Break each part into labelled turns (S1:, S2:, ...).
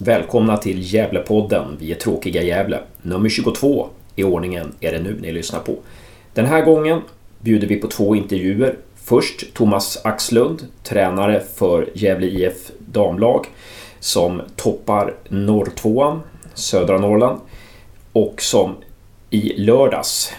S1: Välkomna till Gävlepodden. Vi är tråkiga Gävle. Nummer 22 i ordningen är det nu ni lyssnar på. Den här gången bjuder vi på två intervjuer. Först Thomas Axlund, tränare för Gävle IF damlag som toppar norrtvåan, södra Norrland och som i lördags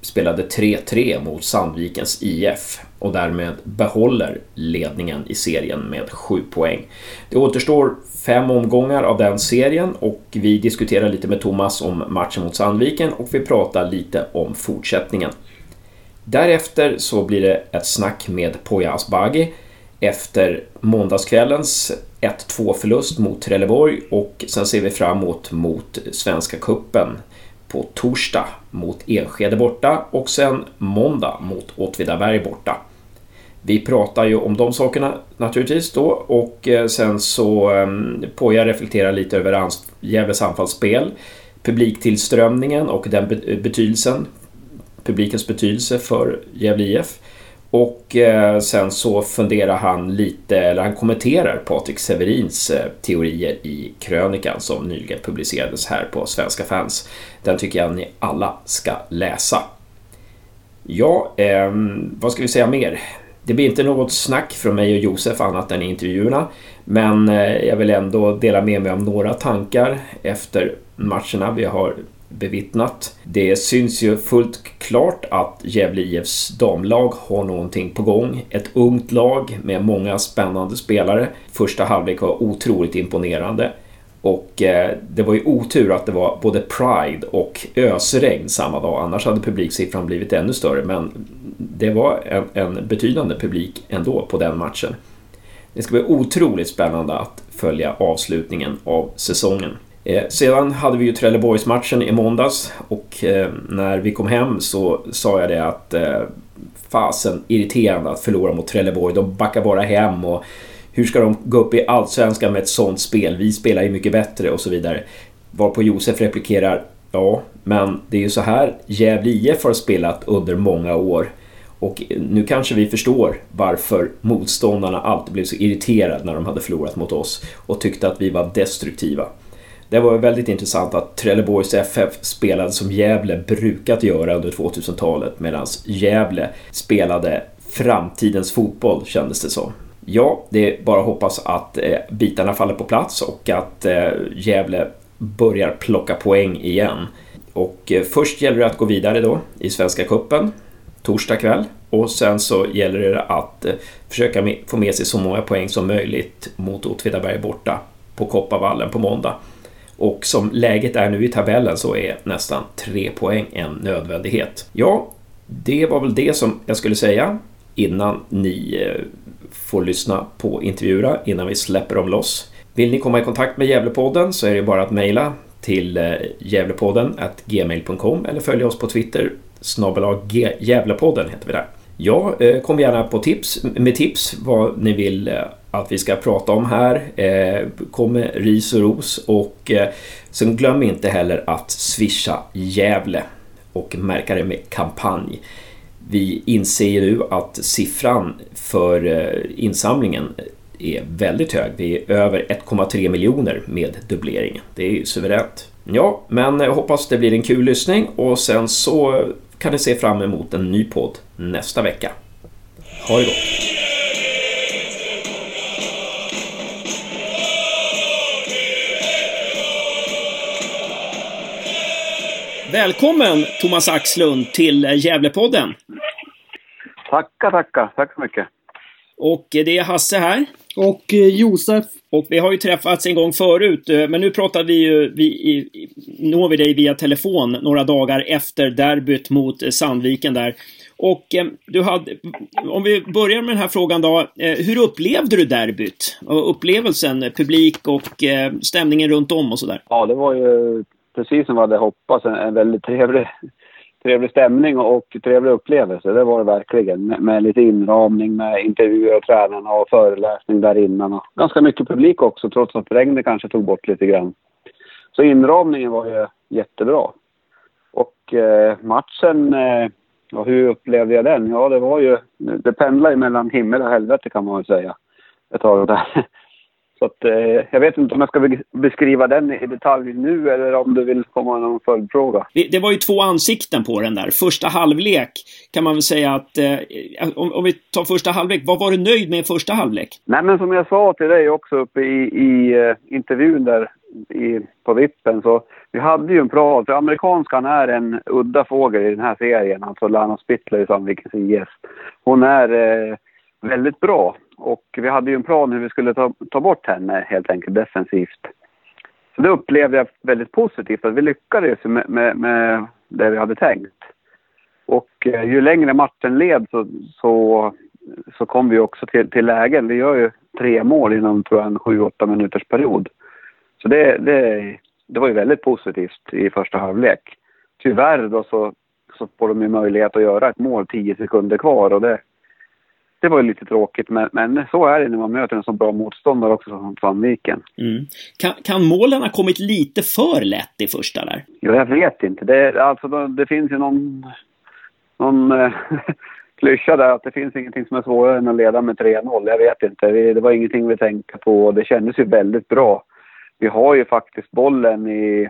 S1: spelade 3-3 mot Sandvikens IF och därmed behåller ledningen i serien med 7 poäng. Det återstår fem omgångar av den serien och vi diskuterar lite med Thomas om matchen mot Sandviken och vi pratar lite om fortsättningen. Därefter så blir det ett snack med Poya Asbaghi efter måndagskvällens 1-2 förlust mot Trelleborg och sen ser vi framåt mot Svenska Kuppen på torsdag mot Enskede borta och sen måndag mot Åtvidaberg borta. Vi pratar ju om de sakerna naturligtvis då och eh, sen så ehm, jag reflektera lite över Gävles anfallsspel, publiktillströmningen och den betydelsen, publikens betydelse för Gävle IF. Och eh, sen så funderar han lite, eller han kommenterar Patrik Severins eh, teorier i krönikan som nyligen publicerades här på Svenska fans. Den tycker jag ni alla ska läsa. Ja, eh, vad ska vi säga mer? Det blir inte något snack från mig och Josef annat än i intervjuerna. Men eh, jag vill ändå dela med mig av några tankar efter matcherna vi har bevittnat. Det syns ju fullt klart att Gävle IFs damlag har någonting på gång. Ett ungt lag med många spännande spelare. Första halvlek var otroligt imponerande. Och eh, det var ju otur att det var både Pride och ösregn samma dag, annars hade publiksiffran blivit ännu större. Men det var en, en betydande publik ändå på den matchen. Det ska bli otroligt spännande att följa avslutningen av säsongen. Eh, sedan hade vi ju Trelleborgsmatchen i måndags och eh, när vi kom hem så sa jag det att eh, fasen irriterande att förlora mot Trelleborg. De backar bara hem och hur ska de gå upp i Allsvenskan med ett sånt spel? Vi spelar ju mycket bättre och så vidare. Varpå Josef replikerar Ja, men det är ju så här Gävle IF har spelat under många år. Och eh, nu kanske vi förstår varför motståndarna alltid blev så irriterade när de hade förlorat mot oss och tyckte att vi var destruktiva. Det var väldigt intressant att Trelleborgs FF spelade som Gävle brukat göra under 2000-talet medan Gävle spelade framtidens fotboll kändes det som. Ja, det är bara att hoppas att eh, bitarna faller på plats och att eh, Gävle börjar plocka poäng igen. Och eh, först gäller det att gå vidare då i Svenska Kuppen torsdag kväll och sen så gäller det att eh, försöka få med sig så många poäng som möjligt mot Åtvidaberg borta på Kopparvallen på måndag. Och som läget är nu i tabellen så är nästan tre poäng en nödvändighet. Ja, det var väl det som jag skulle säga innan ni eh, får lyssna på intervjuerna, innan vi släpper dem loss. Vill ni komma i kontakt med Gävlepodden så är det bara att mejla till eh, gävlepodden gmail.com eller följa oss på Twitter, snabbelag Gävlepodden heter vi där. Ja, eh, kom gärna på tips, med tips vad ni vill att vi ska prata om här. Eh, kom med ris och ros och eh, sen glöm inte heller att swisha Gävle och märka det med kampanj. Vi inser ju nu att siffran för eh, insamlingen är väldigt hög. Vi är över 1,3 miljoner med dubbleringen. Det är ju suveränt. Ja, men jag hoppas det blir en kul lyssning och sen så kan ni se fram emot en ny podd nästa vecka. Ha det gott! Välkommen Thomas Axlund till Gävlepodden.
S2: Tackar, tackar. Tack så mycket.
S1: Och det är Hasse här.
S3: Och eh, Josef.
S1: Och vi har ju träffats en gång förut, eh, men nu pratar vi ju, vi, når vi dig via telefon några dagar efter derbyt mot Sandviken där. Och eh, du hade, om vi börjar med den här frågan då, hur upplevde du derbyt? Och upplevelsen, publik och stämningen runt om och sådär?
S2: Ja, det var ju precis som vi hade hoppats, en, en väldigt trevlig, trevlig stämning och trevlig upplevelse. Det var det verkligen. Med, med lite inramning med intervjuer och tränarna och föreläsning där innan. Och ganska mycket publik också, trots att regnet kanske tog bort lite grann. Så inramningen var ju jättebra. Och eh, matchen, eh, och hur upplevde jag den? Ja, det var ju... Det pendlade ju mellan himmel och helvete kan man väl säga. Ett tag där. Så att, eh, jag vet inte om jag ska beskriva den i detalj nu eller om du vill komma med någon följdfråga.
S3: Det var ju två ansikten på den där. Första halvlek kan man väl säga att, eh, om, om, vi tar första halvlek, vad var du nöjd med i första halvlek?
S2: Nej men som jag sa till dig också uppe i, i uh, intervjun där i, på vippen så vi hade ju en plan, för amerikanskan är en udda fågel i den här serien, alltså Lana Spittler i Sandvikens IS. Hon är eh, väldigt bra och vi hade ju en plan hur vi skulle ta, ta bort henne helt enkelt defensivt. Så det upplevde jag väldigt positivt, att vi lyckades med, med, med det vi hade tänkt. Och eh, ju längre matchen led så, så, så kom vi också till, till lägen. Vi gör ju tre mål inom tror jag, en sju, åtta minuters period. Så det, det, det var ju väldigt positivt i första halvlek. Tyvärr då så, så får de ju möjlighet att göra ett mål tio sekunder kvar och det, det var ju lite tråkigt, men, men så är det när man möter en så bra motståndare också som Sandviken.
S3: Mm. Kan, kan målen ha kommit lite för lätt i första där?
S2: Ja, jag vet inte. Det, alltså, det finns ju någon, någon äh, klyscha där att det finns ingenting som är svårare än att leda med 3-0. Jag vet inte. Det, det var ingenting vi tänkte på och det kändes ju väldigt bra. Vi har ju faktiskt bollen i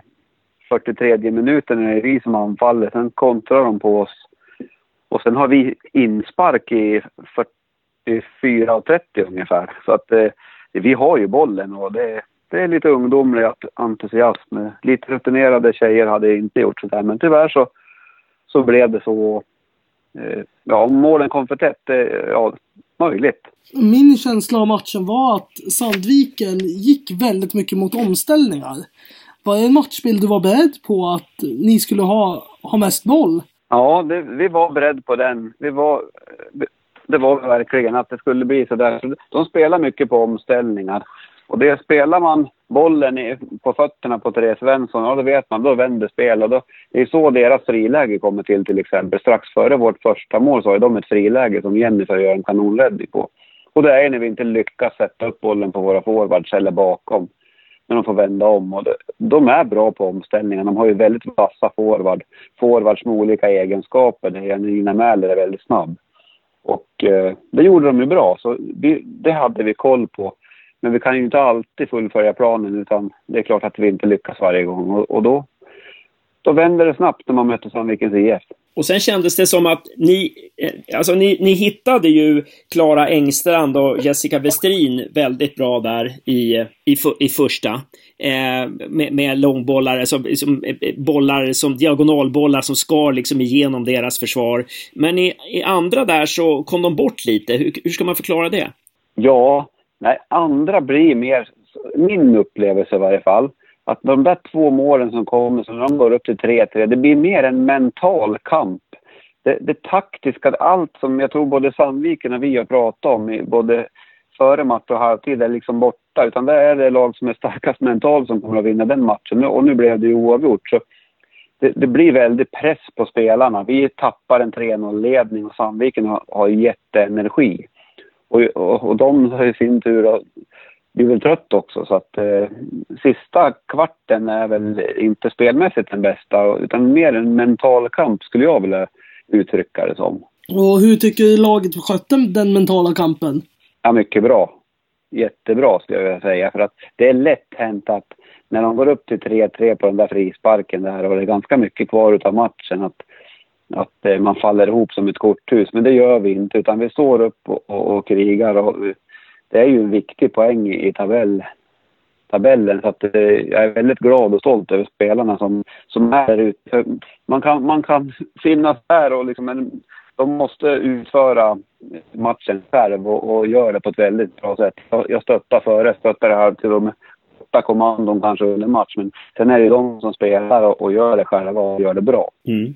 S2: 43 minuten när det är vi som anfaller. Sen kontrar de på oss. Och sen har vi inspark i 44.30 ungefär. Så att eh, vi har ju bollen och det, det är lite ungdomlig entusiasm. Lite rutinerade tjejer hade inte gjort sådär men tyvärr så, så blev det så. Eh, ja, om målen kom för tätt, eh, ja, möjligt.
S4: Min känsla av matchen var att Sandviken gick väldigt mycket mot omställningar. Var det en matchbild du var beredd på att ni skulle ha, ha mest boll?
S2: Ja, det, vi var beredda på den. Vi var, det var verkligen att det skulle bli så där. De spelar mycket på omställningar. Och det spelar man bollen i, på fötterna på Therese Svensson, ja då vet man, då vänder spelet. det är så deras friläge kommer till till exempel. Strax före vårt första mål så har de ett friläge som Jennifer gör en kanonräddning på. Och det är när vi inte lyckas sätta upp bollen på våra forwards eller bakom. När de får vända om. Och det, de är bra på omställningar. De har ju väldigt vassa forward. Forwards med olika egenskaper. Nina Janina Mäler är väldigt snabb. Och eh, det gjorde de ju bra, så vi, det hade vi koll på. Men vi kan ju inte alltid fullfölja planen utan det är klart att vi inte lyckas varje gång och, och då, då vänder det snabbt när man möter Sandvikens IF.
S3: Och sen kändes det som att ni, eh, alltså ni, ni hittade ju Klara Engstrand och Jessica Westrin väldigt bra där i, i, i första. Eh, med, med långbollar, som, som, eh, bollar som diagonalbollar som skar liksom igenom deras försvar. Men i, i andra där så kom de bort lite. Hur, hur ska man förklara det?
S2: Ja, nej, andra blir mer, min upplevelse i varje fall, att de där två målen som kommer, så de går upp till 3-3, det blir mer en mental kamp. Det, det taktiska, allt som jag tror både Sandviken och vi har pratat om, både före match och halvtid, är liksom borta. Utan det är det lag som är starkast mentalt som kommer att vinna den matchen. Och nu blev det ju oavgjort. Så det, det blir väldigt press på spelarna. Vi tappar en 3-0-ledning och Sandviken har, har jätteenergi. Och, och, och de i sin tur blir väl trött också. Så att eh, sista kvarten är väl inte spelmässigt den bästa utan mer en mental kamp skulle jag vilja uttrycka det som.
S4: Och hur tycker laget skötte den mentala kampen?
S2: Ja, mycket bra. Jättebra skulle jag vilja säga. För att det är lätt hänt att när de går upp till 3-3 på den där frisparken där och det är ganska mycket kvar utav matchen att, att eh, man faller ihop som ett korthus. Men det gör vi inte utan vi står upp och, och, och krigar och det är ju en viktig poäng i tabell, tabellen. Så att, eh, jag är väldigt glad och stolt över spelarna som, som är där ute. Man kan, man kan finnas där och liksom, men de måste utföra matchen själv och, och göra det på ett väldigt bra sätt. Jag, jag stöttar före, stöttar det här till de korta kommandon kanske under match. Men sen är det de som spelar och, och gör det själva och gör det bra.
S3: Mm.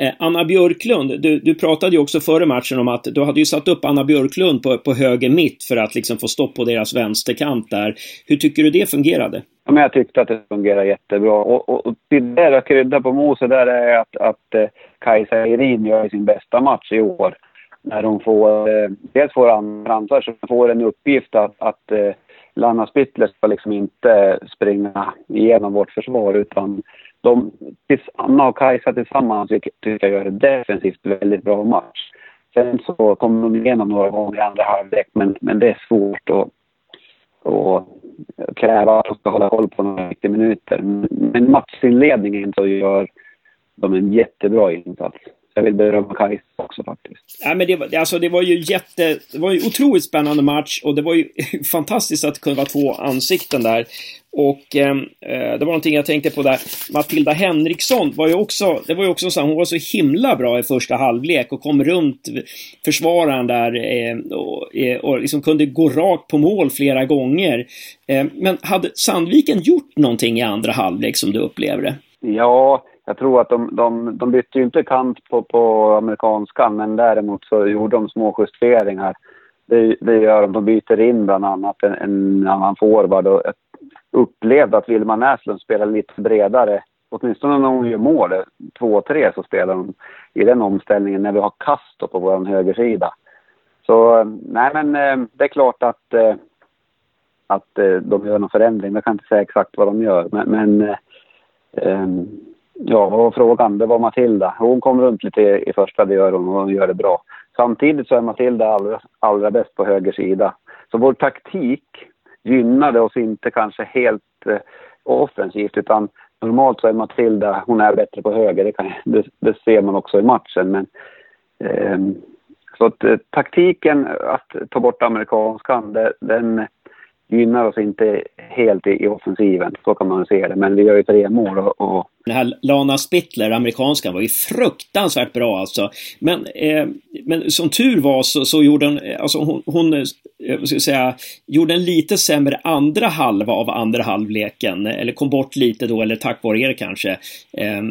S3: Eh, Anna Björklund, du, du pratade ju också före matchen om att du hade ju satt upp Anna Björklund på, på höger mitt för att liksom få stopp på deras vänsterkant där. Hur tycker du det fungerade?
S2: Ja, men jag tyckte att det fungerade jättebra. Och, och, och till det att krydda på moset där är att, att eh, Kajsa Irin gör sin bästa match i år. När hon får, eh, dels får ansvar, så får en uppgift att, att eh, Lanna Spittler ska liksom inte springa igenom vårt försvar utan de, Anna och Kajsa tillsammans tycker jag gör en defensivt väldigt bra match. Sen så kommer de igenom några gånger i andra halvlek men, men det är svårt att och kräva att de ska hålla koll på några 90 minuter. Men matchinledningen så gör de en jättebra insats. Jag vill berömma Kajsa också faktiskt.
S3: Ja, men det, var, alltså, det var ju jätte... Det var ju otroligt spännande match och det var ju fantastiskt att kunde vara två ansikten där. Och ehm, eh, det var någonting jag tänkte på där. Matilda Henriksson var ju också, det var ju också så hon var så himla bra i första halvlek och kom runt försvararen där eh, och, och liksom kunde gå rakt på mål flera gånger. Eh, men hade Sandviken gjort någonting i andra halvlek som du upplever det?
S2: Ja, jag tror att de, de, de bytte ju inte kant på, på amerikanskan, men däremot så gjorde de små justeringar. Det, det gör de. De byter in bland annat en, en annan forward och jag upplevde att Vilma Näslund spelar lite bredare. Åtminstone när hon gör mål, 2-3, så spelar hon i den omställningen när vi har Castro på vår högersida. Så nej men eh, det är klart att, eh, att eh, de gör någon förändring. Jag kan inte säga exakt vad de gör, men, men Ja, vad var frågan? Det var Matilda. Hon kom runt lite i första, det gör hon och hon gör det bra. Samtidigt så är Matilda allra, allra bäst på höger sida. Så vår taktik gynnade oss inte kanske helt eh, offensivt utan normalt så är Matilda, hon är bättre på höger, det, kan, det, det ser man också i matchen. Men, eh, så att, eh, taktiken att ta bort amerikanskan, det, den gynnar oss inte helt i, i offensiven, så kan man se det. Men vi gör ju tre mål och, och...
S3: Den här Lana Spittler, amerikanskan, var ju fruktansvärt bra alltså. Men, eh, men som tur var så, så gjorde hon, alltså hon, hon eh, ska säga, gjorde en lite sämre andra halva av andra halvleken. Eller kom bort lite då, eller tack vare er kanske. Eh,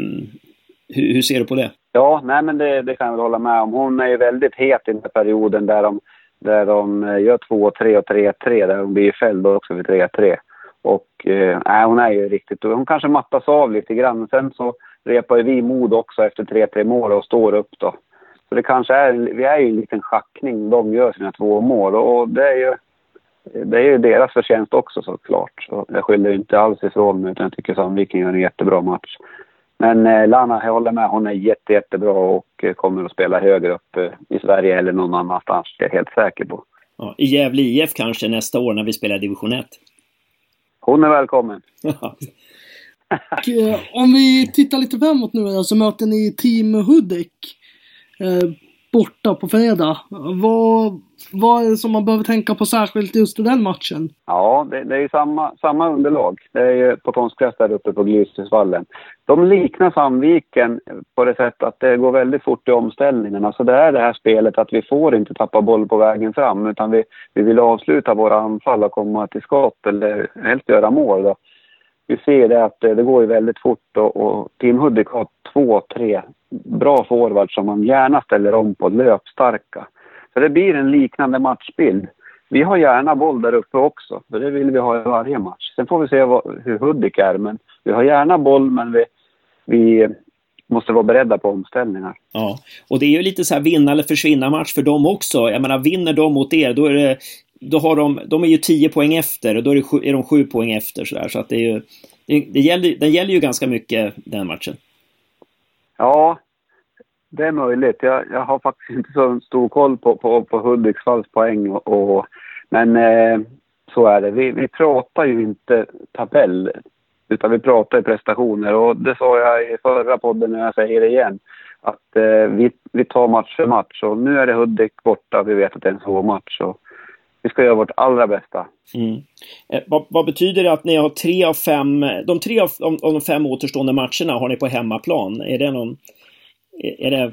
S3: hur, hur, ser du på det?
S2: Ja, nej men det, det kan jag väl hålla med om. Hon är ju väldigt het i den här perioden där de där de eh, gör 2-3 och 3-3 där hon blir fälld också vid 3-3. Och eh, hon är ju riktigt... Hon kanske mattas av lite grann. Sen så repar ju vi mod också efter 3-3 mål och står upp då. Så det kanske är... Vi är ju en liten schackning. De gör sina två mål och det är ju... Det är ju deras förtjänst också såklart. Så jag skyller inte alls ifrån mig utan jag tycker Sandviken gör en jättebra match. Men eh, Lana, jag håller med. Hon är jätte, jättebra och eh, kommer att spela högre upp eh, i Sverige eller någon annanstans. Det är jag helt säker på.
S3: Ja, I Gävle IF kanske nästa år när vi spelar division 1?
S2: Hon är välkommen.
S4: och, eh, om vi tittar lite framåt nu så möter ni Team Hudik. Eh, borta på fredag. Vad, vad är det som man behöver tänka på särskilt just i den matchen?
S2: Ja, det, det är ju samma, samma underlag. Det är ju på konstgräs där uppe på Glyshusvallen. De liknar Sandviken på det sättet att det går väldigt fort i omställningen. Alltså det är det här spelet att vi får inte tappa boll på vägen fram utan vi, vi vill avsluta våra anfall och komma till skott eller helst göra mål. Då. Vi ser det att det, går ju väldigt fort och, och Team Hudik har två, tre bra forwards som man gärna ställer om på, löpstarka. Så det blir en liknande matchbild. Vi har gärna boll där uppe också, för det vill vi ha i varje match. Sen får vi se vad, hur Hudik är, men vi har gärna boll, men vi, vi måste vara beredda på omställningar.
S3: Ja, och det är ju lite så här vinna eller försvinna match för dem också. Jag menar, vinner de mot er, då är det då har de, de är ju 10 poäng efter och då är, det sju, är de 7 poäng efter så där. Så att det är ju, det, det, gäller, den gäller ju ganska mycket den matchen.
S2: Ja, det är möjligt. Jag, jag har faktiskt inte så stor koll på, på, på Hudiksvalls poäng. Och, och men eh, så är det. Vi, vi pratar ju inte tabell, utan vi pratar ju prestationer. Och det sa jag i förra podden, när jag säger det igen. Att eh, vi, vi tar match för match. Och nu är det Hudik borta. Vi vet att det är en svår match. Och vi ska göra vårt allra bästa.
S3: Mm. Eh, vad, vad, betyder det att ni har tre av fem, de tre av, av, de fem återstående matcherna har ni på hemmaplan? Är det någon, är det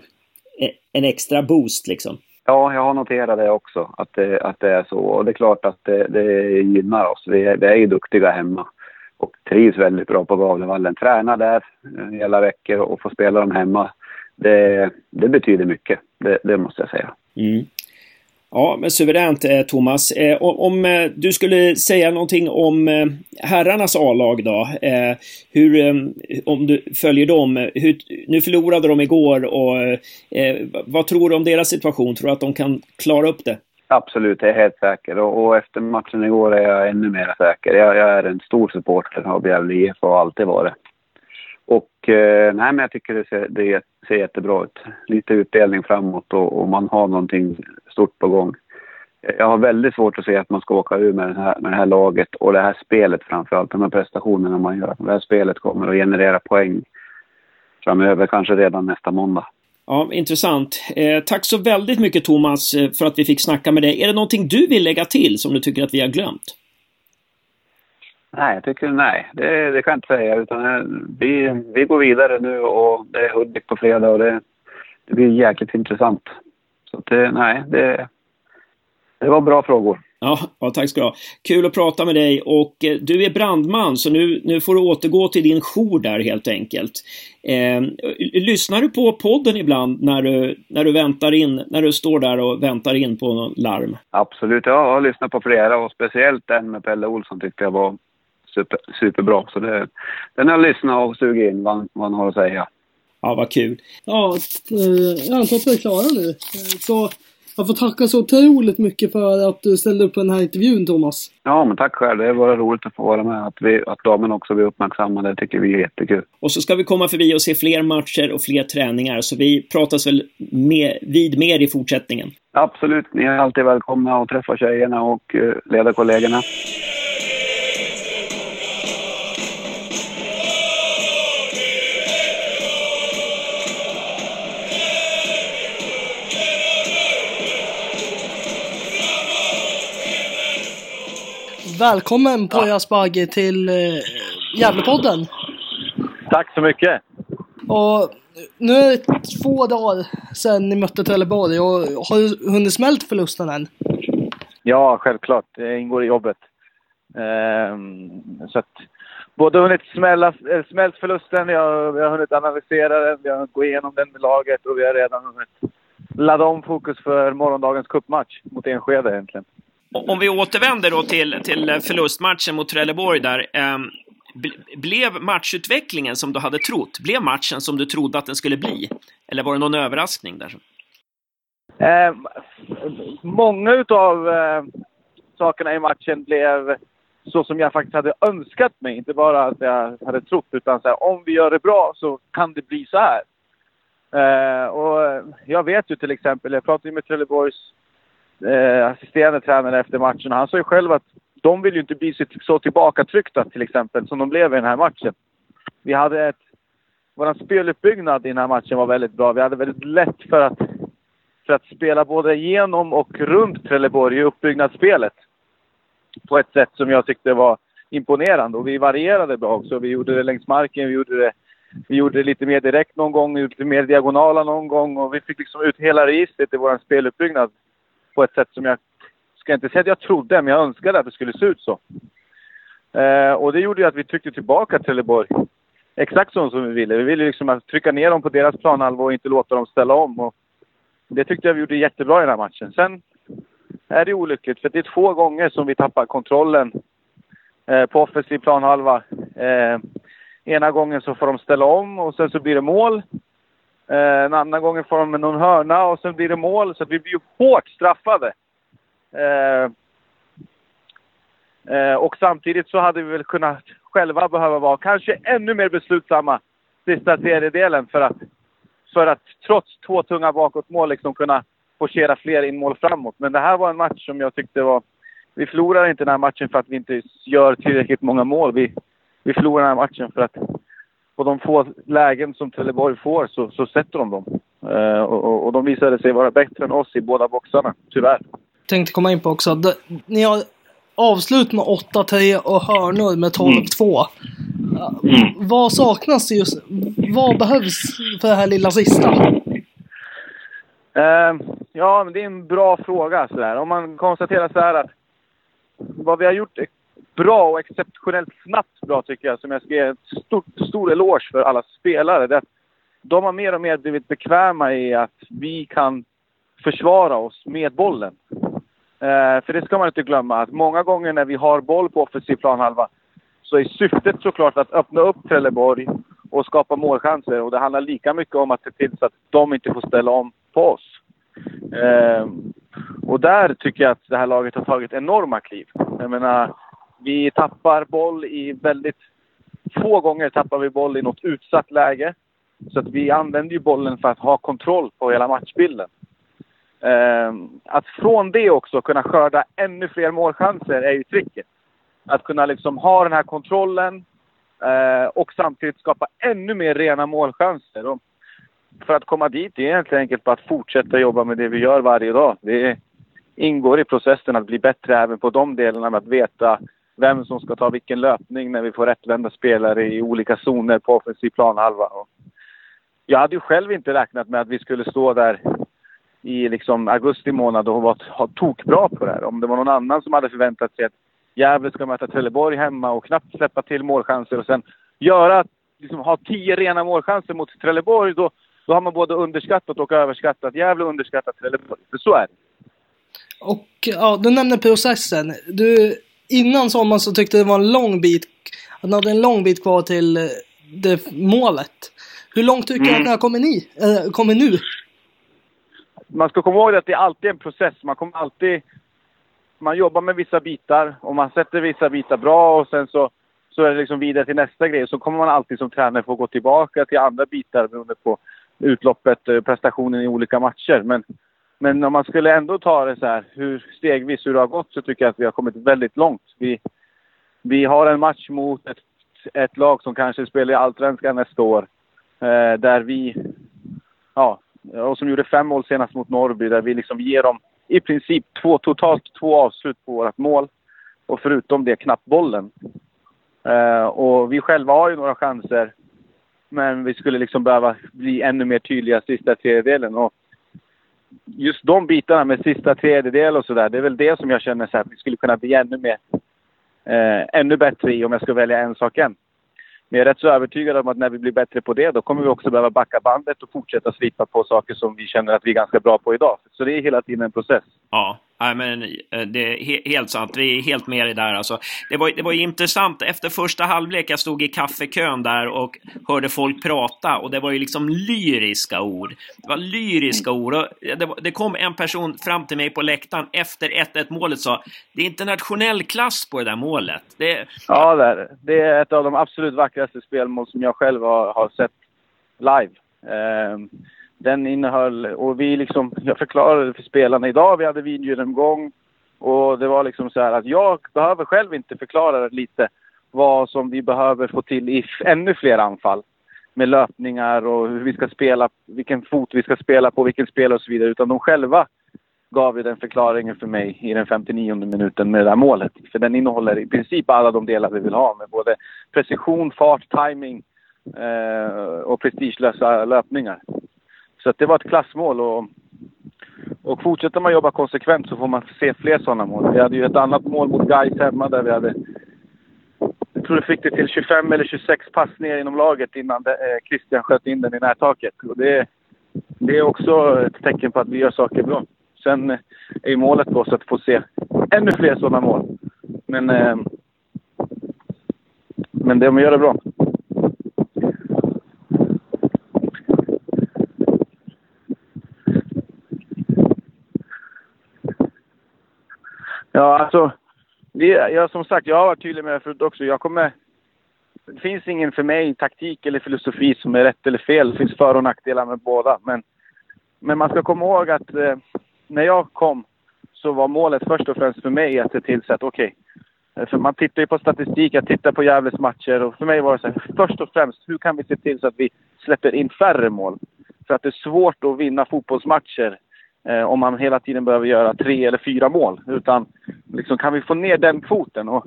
S3: en extra boost liksom?
S2: Ja, jag har noterat det också, att det, att det är så. Och det är klart att det, det gynnar oss. Vi är, vi är ju duktiga hemma och trivs väldigt bra på Gavlevallen. Tränar där hela veckor och får spela dem hemma. Det, det betyder mycket, det, det måste jag säga.
S3: Mm. Ja, men suveränt eh, Thomas. Eh, om eh, du skulle säga någonting om herrarnas A-lag då. Hur, om du följer dem. Hur, nu förlorade de igår och vad tror du om deras situation? Tror du att de kan klara upp det?
S2: Absolut, jag är helt säker. Och, och, efter matchen igår är jag ännu mer säker. Jag, jag är en stor supporter av Gävle IF och har alltid varit. Och eh, nej, men jag tycker det ser, det ser jättebra ut. Lite utdelning framåt och, och man har någonting stort på gång. jag har väldigt svårt att se att man ska åka ur med, den här, med det här laget och det här spelet framförallt. De här prestationerna man gör. Det här spelet kommer att generera poäng framöver, kanske redan nästa måndag.
S3: Ja, intressant. Eh, tack så väldigt mycket Thomas eh, för att vi fick snacka med dig. Är det någonting du vill lägga till som du tycker att vi har glömt?
S2: Nej, jag tycker nej. Det, det kan jag inte säga. Utan eh, vi, vi går vidare nu och det är Hudik på fredag och det, det blir jäkligt intressant. Så det, nej, det, det var bra frågor.
S3: Ja, ja, tack ska du ha. Kul att prata med dig och eh, du är brandman så nu, nu får du återgå till din jour där helt enkelt. Eh, lyssnar du på podden ibland när du, när du väntar in, när du står där och väntar in på någon larm?
S2: Absolut, jag har lyssnat på flera och speciellt den med Pelle Olsson tyckte jag var super, superbra. Så det, den har lyssnat och sugit in vad, vad han har att säga.
S3: Ja, vad kul.
S4: Ja, eh, jag antar att vi är klara nu. Så jag får tacka så otroligt mycket för att du ställde upp på den här intervjun, Thomas.
S2: Ja, men tack själv. Det var roligt att få vara med. Att, vi, att damen också blir uppmärksammade, det tycker vi är jättekul.
S3: Och så ska vi komma förbi och se fler matcher och fler träningar, så vi pratas väl med, vid mer i fortsättningen.
S2: Absolut. Ni är alltid välkomna att träffa tjejerna och uh, ledarkollegorna.
S4: Välkommen Poya Asbaghi till eh, Gävlepodden.
S5: Tack så mycket.
S4: Och nu är det två dagar sedan ni mötte Trelleborg och har du hunnit smält förlusten än?
S5: Ja, självklart. Det ingår i jobbet. Ehm, så att både hunnit smälla, äh, smält förlusten, vi har, vi har hunnit analysera den, vi har hunnit gå igenom den med laget och vi har redan hunnit ladda om fokus för morgondagens kuppmatch mot Enskede egentligen.
S3: Om vi återvänder då till, till förlustmatchen mot Trelleborg där. Eh, blev matchutvecklingen som du hade trott? Blev matchen som du trodde att den skulle bli? Eller var det någon överraskning där?
S5: Eh, många utav eh, sakerna i matchen blev så som jag faktiskt hade önskat mig. Inte bara att jag hade trott, utan så här, om vi gör det bra så kan det bli så här. Eh, och jag vet ju till exempel, jag pratade med Trelleborgs eh, assisterande tränare efter matchen. Han sa ju själv att de vill ju inte bli så tillbakatryckta till exempel som de blev i den här matchen. Vi hade ett... Vår speluppbyggnad i den här matchen var väldigt bra. Vi hade väldigt lätt för att, för att spela både genom och runt Trelleborg i uppbyggnadsspelet. På ett sätt som jag tyckte var imponerande. Och vi varierade bra också. Vi gjorde det längs marken, vi gjorde det, vi gjorde det lite mer direkt någon gång, vi gjorde det lite mer diagonala någon gång. Och vi fick liksom ut hela registret i vår speluppbyggnad på ett sätt som jag, ska inte säga att jag trodde, men jag önskade att det skulle se ut så. Eh, och det gjorde ju att vi tryckte tillbaka Trelleborg exakt så som vi ville. Vi ville liksom trycka ner dem på deras planhalva och inte låta dem ställa om. Och det tyckte jag vi gjorde jättebra i den här matchen. Sen är det olyckligt, för det är två gånger som vi tappar kontrollen eh, på offensiv planhalva. Eh, ena gången så får de ställa om och sen så blir det mål. Eh, en annan gång får de någon hörna och sen blir det mål. Så vi blir ju hårt straffade. Eh, eh, och samtidigt så hade vi väl kunnat själva behöva vara kanske ännu mer beslutsamma sista tredjedelen för att, för att trots två tunga bakåtmål liksom kunna forcera fler inmål framåt. Men det här var en match som jag tyckte var... Vi förlorar inte den här matchen för att vi inte gör tillräckligt många mål. Vi, vi förlorar den här matchen för att på de få lägen som Trelleborg får så, så sätter de dem. Eh, och, och, de visade sig vara bättre än oss i båda boxarna, tyvärr.
S4: Tänkte komma in på också. De, ni har avslut med 8-3 och hörnor med 12-2. Mm. Vad saknas just? Vad behövs för det här lilla sista?
S5: Eh, ja, det är en bra fråga. Sådär. Om man konstaterar så här att vad vi har gjort bra och exceptionellt snabbt bra tycker jag, som jag ska ge en stor, stor eloge för alla spelare. Det de har mer och mer blivit bekväma i att vi kan försvara oss med bollen. Eh, för det ska man inte glömma, att många gånger när vi har boll på offensiv planhalva så är syftet såklart att öppna upp Trelleborg och skapa målchanser. Och det handlar lika mycket om att se till så att de inte får ställa om på oss. Eh, och där tycker jag att det här laget har tagit enorma kliv. Jag menar, vi tappar boll i väldigt... Få gånger tappar vi boll i något utsatt läge. Så att vi använder ju bollen för att ha kontroll på hela matchbilden. Eh, att från det också kunna skörda ännu fler målchanser är ju tricket. Att kunna liksom ha den här kontrollen eh, och samtidigt skapa ännu mer rena målchanser. Och för att komma dit är helt enkelt bara att fortsätta jobba med det vi gör varje dag. Det ingår i processen att bli bättre även på de delarna med att veta vem som ska ta vilken löpning när vi får rättvända spelare i olika zoner på offensiv planhalva. Jag hade ju själv inte räknat med att vi skulle stå där i liksom augusti månad och vara tokbra på det här. Om det var någon annan som hade förväntat sig att Gävle ska möta Trelleborg hemma och knappt släppa till målchanser och sen göra, liksom ha tio rena målchanser mot Trelleborg, då, då har man både underskattat och överskattat Gävle och underskattat Trelleborg. För så är det.
S4: Och ja, du nämner processen. Du, innan sommaren så tyckte du det var en lång bit, att ni hade en lång bit kvar till eh, det målet. Hur långt tycker du mm. att ni har kommit, ni, äh, kommit nu?
S5: Man ska komma ihåg att det är alltid en process. Man kommer alltid... Man jobbar med vissa bitar och man sätter vissa bitar bra och sen så, så är det liksom vidare till nästa grej. Så kommer man alltid som tränare få gå tillbaka till andra bitar beroende på utloppet, eh, prestationen i olika matcher. Men, men om man skulle ändå ta det så här, hur stegvis hur det har gått, så tycker jag att vi har kommit väldigt långt. Vi, vi har en match mot ett, ett lag som kanske spelar i Allsvenskan nästa år. Eh, där vi, ja, och som gjorde fem mål senast mot Norrby, där vi liksom ger dem i princip två, totalt två avslut på vårt mål. Och förutom det knappt bollen. Eh, och vi själva har ju några chanser men vi skulle liksom behöva bli ännu mer tydliga sista tredjedelen. Och just de bitarna med sista tredjedel och sådär, det är väl det som jag känner så att vi skulle kunna bli ännu mer, eh, ännu bättre i om jag ska välja en sak än. Men jag är rätt så övertygad om att när vi blir bättre på det, då kommer vi också behöva backa bandet och fortsätta slipa på saker som vi känner att vi är ganska bra på idag. Så det är hela tiden en process.
S3: Ja, Nej, men eh, det är helt sant. Vi är helt med i där. Alltså, det, var, det var intressant. Efter första halvlek, jag stod i kaffekön där och hörde folk prata och det var ju liksom lyriska ord. Det var lyriska ord. Och det, det kom en person fram till mig på läktaren efter 1-1 målet och sa det är internationell klass på det där målet. Det...
S5: Ja, det är det. Det är ett av de absolut vackraste spelmål som jag själv har, har sett live. Eh, den innehöll, och vi liksom, jag förklarade för spelarna idag, vi hade videogenomgång och det var liksom så här att jag behöver själv inte förklara lite vad som vi behöver få till i ännu fler anfall. Med löpningar och hur vi ska spela, vilken fot vi ska spela på, vilken spelare och så vidare. Utan de själva gav ju den förklaringen för mig i den 59 minuten med det där målet. För den innehåller i princip alla de delar vi vill ha med både precision, fart, timing eh, och prestigelösa löpningar. Så det var ett klassmål. Och, och fortsätter man jobba konsekvent så får man se fler sådana mål. Vi hade ju ett annat mål mot Gais hemma där vi hade... Jag tror vi fick det till 25 eller 26 passningar inom laget innan det, eh, Christian sköt in den i närtaket. Och det, det är också ett tecken på att vi gör saker bra. Sen eh, är ju målet på oss att få se ännu fler sådana mål. Men, eh, men de gör det bra. Ja, alltså. Jag, som sagt, jag har varit tydlig med det förut också. Jag kommer... Det finns ingen för mig taktik eller filosofi som är rätt eller fel. Det finns för och nackdelar med båda. Men, men man ska komma ihåg att eh, när jag kom så var målet först och främst för mig att se till så att okej, okay, för man tittar ju på statistik, jag tittar på Gävles matcher och för mig var det så här, först och främst, hur kan vi se till så att vi släpper in färre mål? För att det är svårt att vinna fotbollsmatcher eh, om man hela tiden behöver göra tre eller fyra mål. Utan liksom, kan vi få ner den kvoten? Och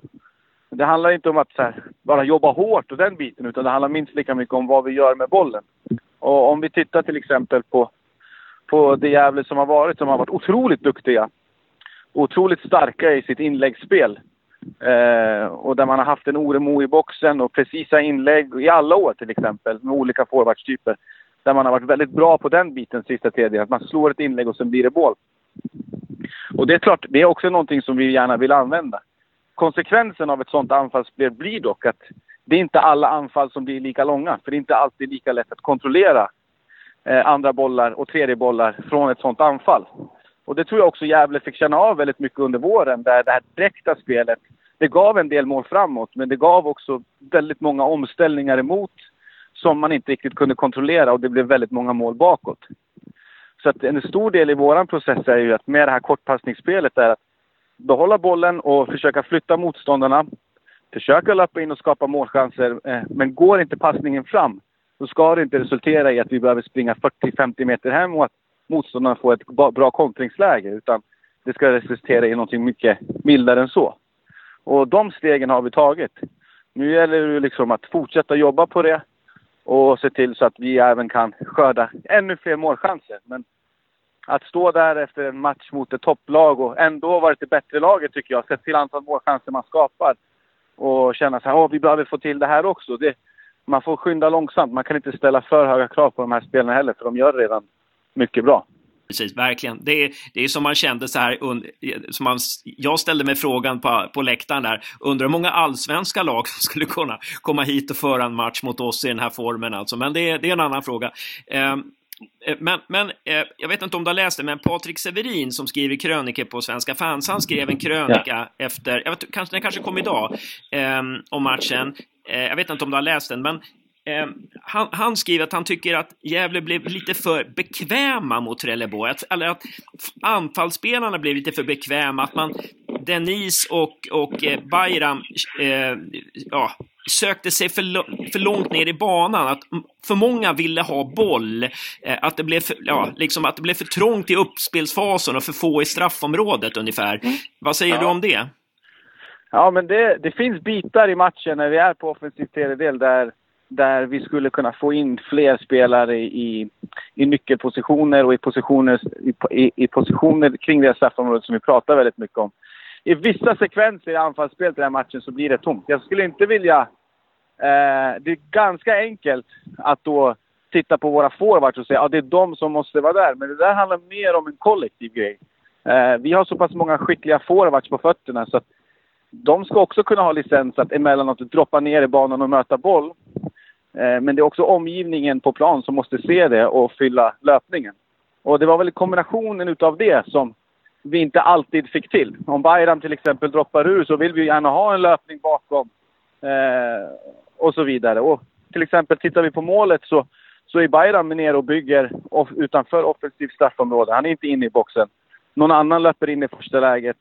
S5: det handlar inte om att här, bara jobba hårt och den biten, utan det handlar minst lika mycket om vad vi gör med bollen. Och om vi tittar till exempel på, på det Gävle som har varit, som har varit otroligt duktiga. Otroligt starka i sitt inläggsspel. Eh, och där man har haft en Oremo i boxen och precisa inlägg i alla år till exempel med olika forwardstyper där man har varit väldigt bra på den biten sista tredjedelen. Att man slår ett inlägg och sen blir det mål. Och det är klart, det är också någonting som vi gärna vill använda. Konsekvensen av ett sånt anfallsspel blir dock att det är inte alla anfall som blir lika långa. För det är inte alltid lika lätt att kontrollera eh, andra bollar och tredje bollar från ett sånt anfall. Och det tror jag också Gävle fick känna av väldigt mycket under våren. Där det här direkta spelet, det gav en del mål framåt. Men det gav också väldigt många omställningar emot som man inte riktigt kunde kontrollera och det blev väldigt många mål bakåt. Så att en stor del i vår process är ju att med det här kortpassningsspelet är att behålla bollen och försöka flytta motståndarna. Försöka löpa in och skapa målchanser. Eh, men går inte passningen fram, så ska det inte resultera i att vi behöver springa 40-50 meter hem och att motståndarna får ett bra kontringsläge. Utan det ska resultera i någonting mycket mildare än så. Och de stegen har vi tagit. Nu gäller det liksom att fortsätta jobba på det och se till så att vi även kan skörda ännu fler målchanser. Men att stå där efter en match mot ett topplag och ändå varit det bättre laget tycker jag, sett till antal målchanser man skapar och känna så här, vi behöver få till det här också. Det, man får skynda långsamt. Man kan inte ställa för höga krav på de här spelarna heller, för de gör redan mycket bra.
S1: Precis, verkligen. Det är, det är som man kände så här, som man, jag ställde mig frågan på, på läktaren där, undrar hur många allsvenska lag som skulle kunna komma hit och föra en match mot oss i den här formen alltså. Men det, det är en annan fråga. Ehm, eh, men, men eh, jag vet inte om du har läst det, men Patrik Severin som skriver krönikor på Svenska fans, han skrev en krönika ja. efter, jag vet, kanske, den kanske kom idag, eh, om matchen. Eh, jag vet inte om du har läst den, men Eh, han, han, skriver att han tycker att Gävle blev lite för bekväma mot Trelleborg. Att, eller att anfallsspelarna blev lite för bekväma. Att man, Denise och, och eh, Bayram eh, ja, sökte sig för, för långt ner i banan. Att för många ville ha boll. Eh, att, det blev för, ja, liksom att det blev för trångt i uppspelsfasen och för få i straffområdet ungefär. Mm. Vad säger ja. du om det?
S5: Ja, men det, det finns bitar i matchen när vi är på offensiv tredjedel där där vi skulle kunna få in fler spelare i, i nyckelpositioner och i positioner, i, i positioner kring det straffområdet som vi pratar väldigt mycket om. I vissa sekvenser i anfallsspelet i den här matchen så blir det tomt. Jag skulle inte vilja... Eh, det är ganska enkelt att då titta på våra forwards och säga att ja, det är de som måste vara där. Men det där handlar mer om en kollektiv grej. Eh, vi har så pass många skickliga forwards på fötterna så att de ska också kunna ha licens att emellanåt droppa ner i banan och möta boll. Eh, men det är också omgivningen på plan som måste se det och fylla löpningen. Och det var väl kombinationen utav det som vi inte alltid fick till. Om Bayram till exempel droppar ur så vill vi gärna ha en löpning bakom. Eh, och så vidare. Och till exempel tittar vi på målet så, så är Bayram ner och bygger off, utanför offensivt straffområde. Han är inte inne i boxen. Någon annan löper in i första läget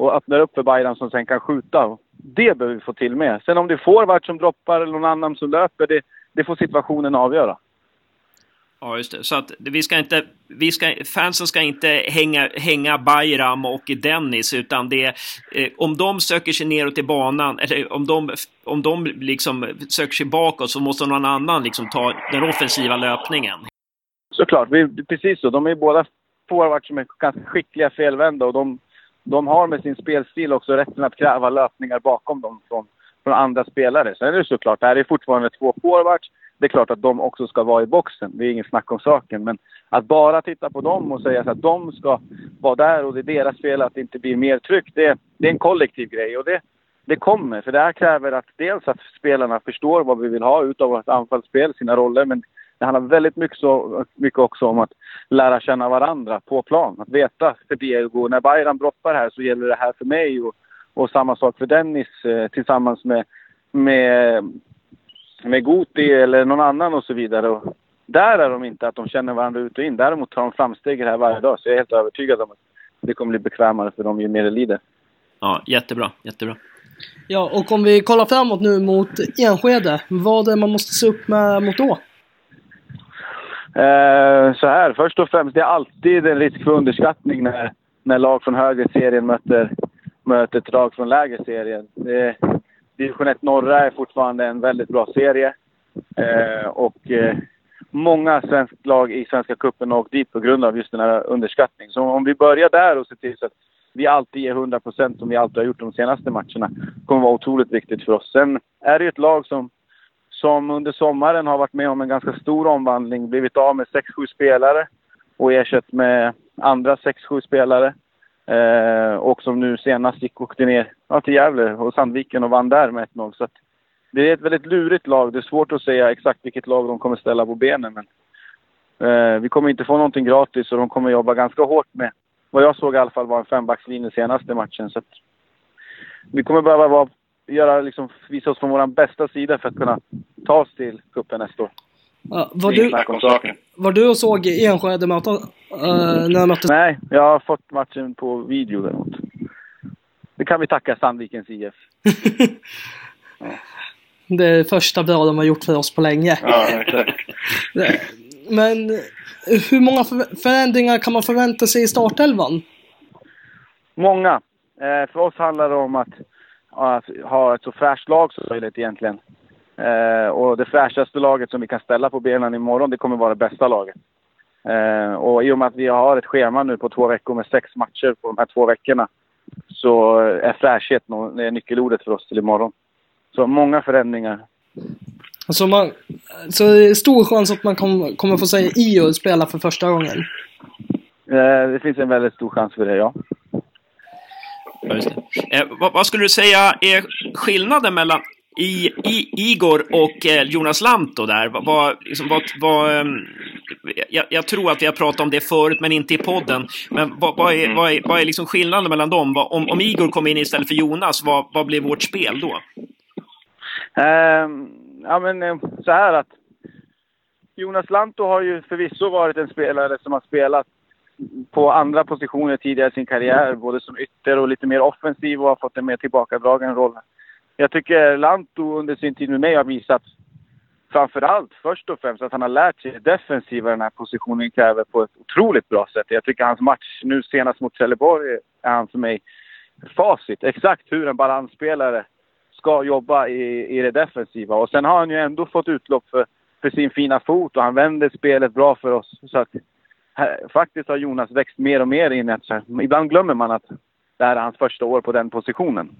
S5: och öppnar upp för Bayram som sen kan skjuta. Det behöver vi få till med. Sen om det är forward som droppar eller någon annan som löper, det, det får situationen avgöra.
S1: Ja, just det. Så att vi ska inte, vi ska, fansen ska inte hänga, hänga Bayram och Dennis, utan det eh, om de söker sig neråt i banan, eller om de, om de liksom söker sig bakåt, så måste någon annan liksom ta den offensiva löpningen.
S5: Såklart, vi, precis så. De är båda forwards som är ganska skickliga felvända och de de har med sin spelstil också rätten att kräva löpningar bakom dem från, från andra spelare. Sen är det såklart, det här är fortfarande två forwards. Det är klart att de också ska vara i boxen. Det är ingen snack om saken. Men att bara titta på dem och säga att de ska vara där och det är deras fel att det inte blir mer tryck. Det, det är en kollektiv grej och det, det kommer. För det här kräver att dels att spelarna förstår vad vi vill ha utav vårt anfallsspel, sina roller. Men det handlar väldigt mycket, så, mycket också om att lära känna varandra på plan. Att veta för Diego, när Bayram droppar här så gäller det här för mig och, och samma sak för Dennis eh, tillsammans med, med, med Goti eller någon annan och så vidare. Och där är de inte att de känner varandra ut och in. Däremot tar de framsteg här varje dag så jag är helt övertygad om att det kommer bli bekvämare för dem ju mer det lider.
S1: Ja, jättebra, jättebra.
S4: Ja, och om vi kollar framåt nu mot Enskede, vad är det man måste se upp med mot då?
S5: Eh, så här, först och främst, det är alltid en risk för underskattning när, när lag från högre serien möter, möter ett lag från lägre serien. Det, Division 1 norra är fortfarande en väldigt bra serie. Eh, och eh, många svenska lag i Svenska cupen har åkt dit på grund av just den här underskattningen. Så om vi börjar där och ser till så att vi alltid ger 100 procent som vi alltid har gjort de senaste matcherna kommer vara otroligt viktigt för oss. Sen är det ju ett lag som som under sommaren har varit med om en ganska stor omvandling, blivit av med 6-7 spelare och ersatt med andra 6-7 spelare. Eh, och som nu senast gick och åkte ner ja, till Gävle och Sandviken och vann där med 1-0. Så det är ett väldigt lurigt lag. Det är svårt att säga exakt vilket lag de kommer ställa på benen. Men eh, vi kommer inte få någonting gratis och de kommer jobba ganska hårt med vad jag såg i alla fall var en fembackslinje senaste matchen. Så vi kommer behöva vara göra, liksom, visa oss från vår bästa sida för att kunna ta oss till cupen nästa år.
S4: Ja, var, du, var du och såg Enskede möta, uh, när de möttes?
S5: Nej, jag har fått matchen på video däremot. Det kan vi tacka Sandvikens IF.
S4: Det är första bra de har gjort för oss på länge.
S5: Ja, exakt.
S4: Men hur många för- förändringar kan man förvänta sig i startelvan?
S5: Många. Eh, för oss handlar det om att ha ett så fräscht lag som möjligt egentligen. Eh, och det fräschaste laget som vi kan ställa på benen imorgon, det kommer vara det bästa laget. Eh, och i och med att vi har ett schema nu på två veckor med sex matcher på de här två veckorna så är fräschhet är nyckelordet för oss till imorgon. Så många förändringar.
S4: Alltså man, så det är stor chans att man kom, kommer få se Io spela för första gången.
S5: Eh, det finns en väldigt stor chans för det, ja.
S3: Ja, just det. Eh, vad, vad skulle du säga är skillnaden mellan i, i, Igor och eh, Jonas Lantto där? Vad, liksom, vad, vad, um, jag, jag tror att vi har pratat om det förut, men inte i podden. Men vad, vad är, vad är, vad är liksom skillnaden mellan dem? Om, om Igor kom in istället för Jonas, vad, vad blir vårt spel då?
S5: Ehm, ja, men eh, så här att Jonas Lantto har ju förvisso varit en spelare som har spelat på andra positioner tidigare i sin karriär, både som ytter och lite mer offensiv och har fått en mer tillbakadragen roll. Jag tycker Lantto under sin tid med mig har visat framför allt, först och främst, att han har lärt sig det defensiva den här positionen kräver på ett otroligt bra sätt. Jag tycker hans match nu senast mot Trelleborg är han för mig facit. Exakt hur en balansspelare ska jobba i, i det defensiva. Och sen har han ju ändå fått utlopp för, för sin fina fot och han vänder spelet bra för oss. Så att faktiskt har Jonas växt mer och mer in i att ibland glömmer man att det här är hans första år på den positionen.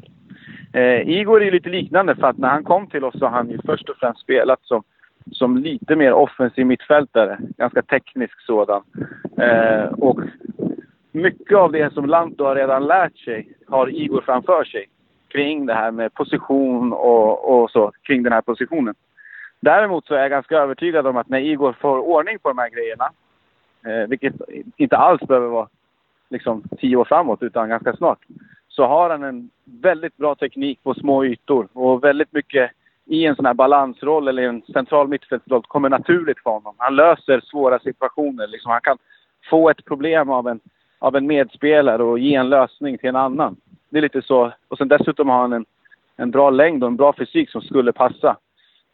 S5: Eh, Igor är ju lite liknande för att när han kom till oss så har han ju först och främst spelat som, som lite mer offensiv mittfältare. Ganska teknisk sådan. Eh, och mycket av det som Lanto har redan lärt sig har Igor framför sig kring det här med position och, och så, kring den här positionen. Däremot så är jag ganska övertygad om att när Igor får ordning på de här grejerna, eh, vilket inte alls behöver vara liksom tio år framåt utan ganska snart, så har han en väldigt bra teknik på små ytor och väldigt mycket i en sån här balansroll eller en central mittfältsroll kommer naturligt för honom. Han löser svåra situationer. Liksom han kan få ett problem av en, av en medspelare och ge en lösning till en annan. Det är lite så. Och sen dessutom har han en, en bra längd och en bra fysik som skulle passa.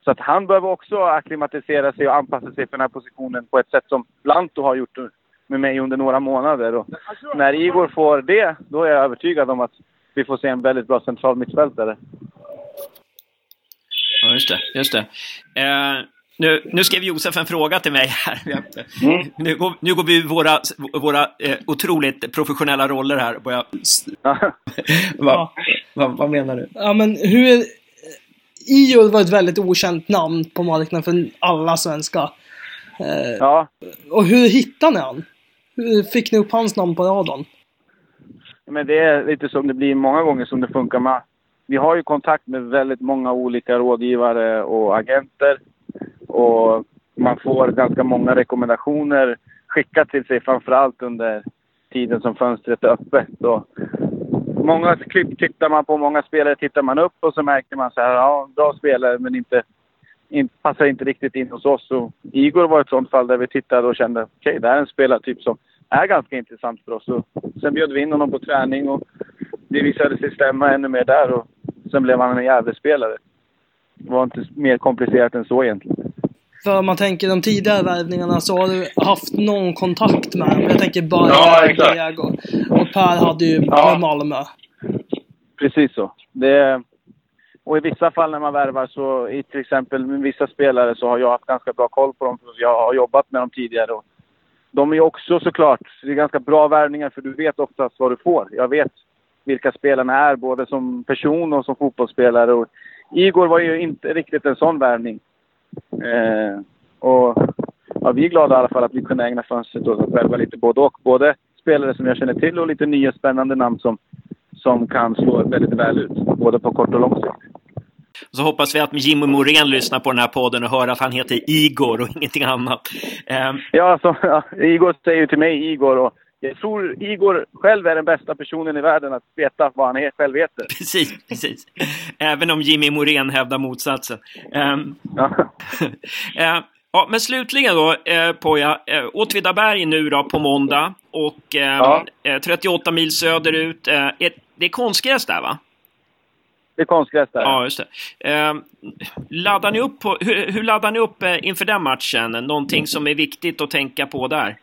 S5: Så att han behöver också acklimatisera sig och anpassa sig för den här positionen på ett sätt som Lanto har gjort med mig under några månader. Och när Igor får det, då är jag övertygad om att vi får se en väldigt bra central mittfältare.
S3: Ja, just det. Just det. Eh, nu, nu skrev Josef en fråga till mig här.
S5: Mm.
S3: Nu, går, nu går vi våra, våra eh, otroligt professionella roller här. Börja... Va, va, vad menar du?
S4: Ja men hur... Io var ett väldigt okänt namn på marknaden för alla svenskar. Eh,
S5: ja,
S4: och hur hittade ni han? Hur fick ni upp hans namn på radarn?
S5: men det är lite som det blir många gånger som det funkar med. Vi har ju kontakt med väldigt många olika rådgivare och agenter. Och man får ganska många rekommendationer skickat till sig framförallt under tiden som fönstret är öppet. Och många klipp tittar man på, många spelare tittar man upp och så märker man så här, ja, bra spelare men inte, in, passar inte riktigt in hos oss. Och Igor var ett sånt fall där vi tittade och kände, okej, okay, det här är en spelartyp som är ganska intressant för oss. Och sen bjöd vi in honom på träning och det visade sig stämma ännu mer där och sen blev han en Gävlespelare. Det var inte mer komplicerat än så egentligen.
S4: För om man tänker de tidigare värvningarna så har du haft någon kontakt med dem. Jag tänker bara
S5: Ja.
S4: Diego. Och Per hade ju
S5: Ja.
S4: med Malmö.
S5: Precis så. Det, och i vissa fall när man värvar så, i till exempel med vissa spelare så har jag haft ganska bra koll på dem. För jag har jobbat med dem tidigare. Och de är också såklart, det är ganska bra värvningar för du vet oftast vad du får. Jag vet vilka spelarna är både som person och som fotbollsspelare. Och Igor var ju inte riktigt en sån värvning. Eh, och ja, vi är glada i alla fall att vi kunde ägna fönstret åt att värva lite både och. Både spelare som jag känner till och lite nya spännande namn som, som kan slå väldigt väl ut. Både på kort och lång sikt.
S3: Så hoppas vi att Jimmy Morén lyssnar på den här podden och hör att han heter Igor och ingenting annat. Eh,
S5: Ja, alltså, ja, Igor säger ju till mig Igor och jag tror Igor själv är den bästa personen i världen att veta vad han är, själv heter.
S3: precis, precis. Även om Jimmy Morén hävdar motsatsen. Eh,
S5: Ja.
S3: eh,
S1: Ja, men slutligen då eh, Poja, eh, Åtvidaberg nu då på måndag och eh,
S5: Ja.
S1: eh, 38 mil söderut. Eh, ett, det är konstgräs där va?
S5: Det är konstgräs där.
S1: Ja, just det. Eh, laddar ni upp på, hur, hur laddar ni upp eh, inför den matchen? Någonting som är viktigt att tänka på där?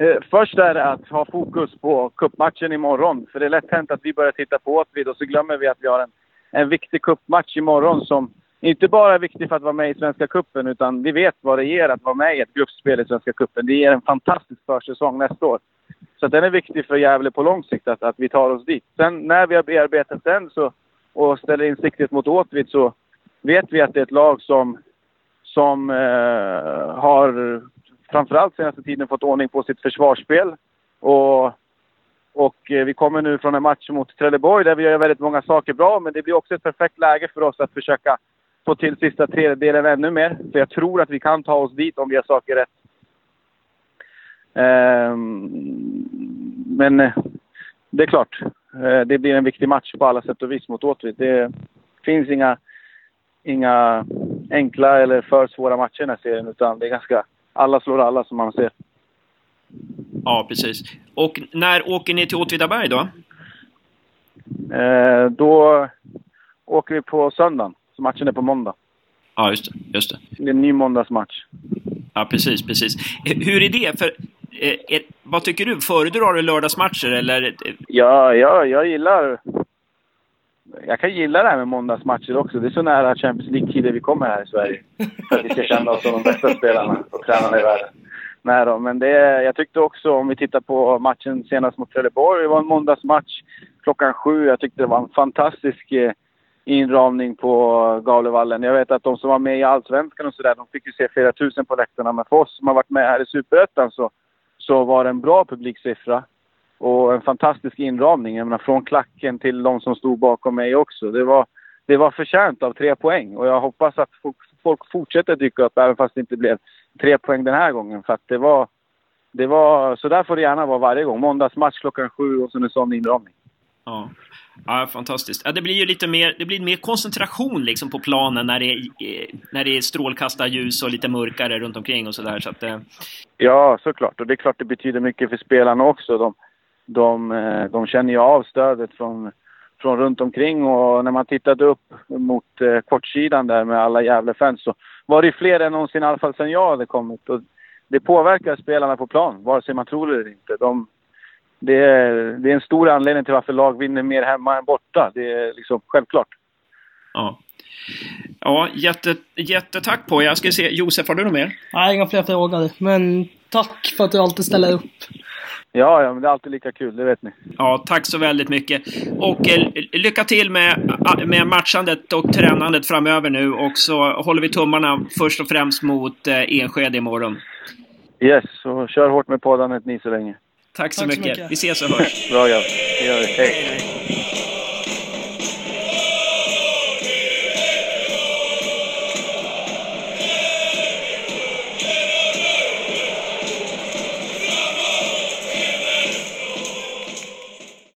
S5: Eh, först är det att ha fokus på cupmatchen imorgon. För det är lätt hänt att vi börjar titta på Åtvid och så glömmer vi att vi har en, en viktig cupmatch imorgon som inte bara är viktig för att vara med i Svenska cupen utan vi vet vad det ger att vara med i ett gruppspel i Svenska cupen. Det ger en fantastisk försäsong nästa år. Så att den är viktig för Gävle på lång sikt att, att vi tar oss dit. Sen när vi har bearbetat den så, och ställer in siktet mot Åtvid så vet vi att det är ett lag som, som eh, har framförallt senaste tiden fått ordning på sitt försvarsspel. Och, och eh, vi kommer nu från en match mot Trelleborg där vi gör väldigt många saker bra, men det blir också ett perfekt läge för oss att försöka få till sista tredjedelen ännu mer. För jag tror att vi kan ta oss dit om vi gör saker rätt. Ehm, men eh, det är klart, eh, det blir en viktig match på alla sätt och vis mot Åtvid. Det finns inga, inga enkla eller för svåra matcher i den här serien, utan det är ganska alla slår alla som man ser.
S1: Ja, precis. Och när åker ni till Åtvidaberg då?
S5: Eh, då åker vi på söndagen, så matchen är på måndag.
S1: Ja, just det. Just det.
S5: Det är en ny måndagsmatch.
S1: Ja, precis, precis. Hur är det? För, eh, vad tycker du? Föredrar du lördagsmatcher eller?
S5: Ja, ja, jag gillar... Jag kan gilla det här med måndagsmatcher också. Det är så nära Champions League-tider vi kommer här i Sverige. För att vi ska känna oss som de bästa spelarna och tränarna i världen. Nej då, men det, jag tyckte också, om vi tittar på matchen senast mot Trelleborg, det var en måndagsmatch klockan sju. Jag tyckte det var en fantastisk eh, inramning på Gavlevallen. Jag vet att de som var med i Allsvenskan och sådär, de fick ju se flera tusen på läktarna. Men för oss som har varit med här i Superettan så, så var det en bra publiksiffra. Och en fantastisk inramning. Jag menar, från klacken till de som stod bakom mig också. Det var, det var förtjänt av tre poäng. Och jag hoppas att folk, folk fortsätter dyka upp även fast det inte blev tre poäng den här gången. För att det var... Det var så där får det gärna vara varje gång. Måndagsmatch klockan sju och så en sån inramning.
S1: Ja. Ja, fantastiskt. Ja, det blir ju lite mer, det blir mer koncentration liksom på planen när det är, när det är strålkastarljus och lite mörkare runt omkring och sådär. Så att, eh,
S5: Ja, såklart. Och det är klart det betyder mycket för spelarna också. De, de, eh, de känner ju av stödet från, från runt omkring och när man tittade upp mot eh, kortsidan där med alla jävla fans så var det fler än någonsin, i alla fall sedan jag hade kommit. Och det påverkar spelarna på plan, vare sig man tror det eller inte. De, det, är, det är en stor anledning till varför lag vinner mer hemma än borta. Det är liksom självklart.
S1: ja. Ja, jätte, jättetack på Jag ska se, Josef, har du något mer?
S4: Nej, inga fler frågor. Men tack för att du alltid ställer upp.
S5: Ja, ja, men det är alltid lika kul, det vet ni.
S1: Ja, tack så väldigt mycket. Och eh, lycka till med, med matchandet och tränandet framöver nu. Och så håller vi tummarna först och främst mot eh, Enskede imorgon.
S5: Yes, så kör hårt med poddandet ni så länge.
S1: Tack så,
S4: Tack så
S1: mycket.
S4: mycket.
S1: Vi ses och hörs.
S5: Bra. Hej.
S1: Hej, hej.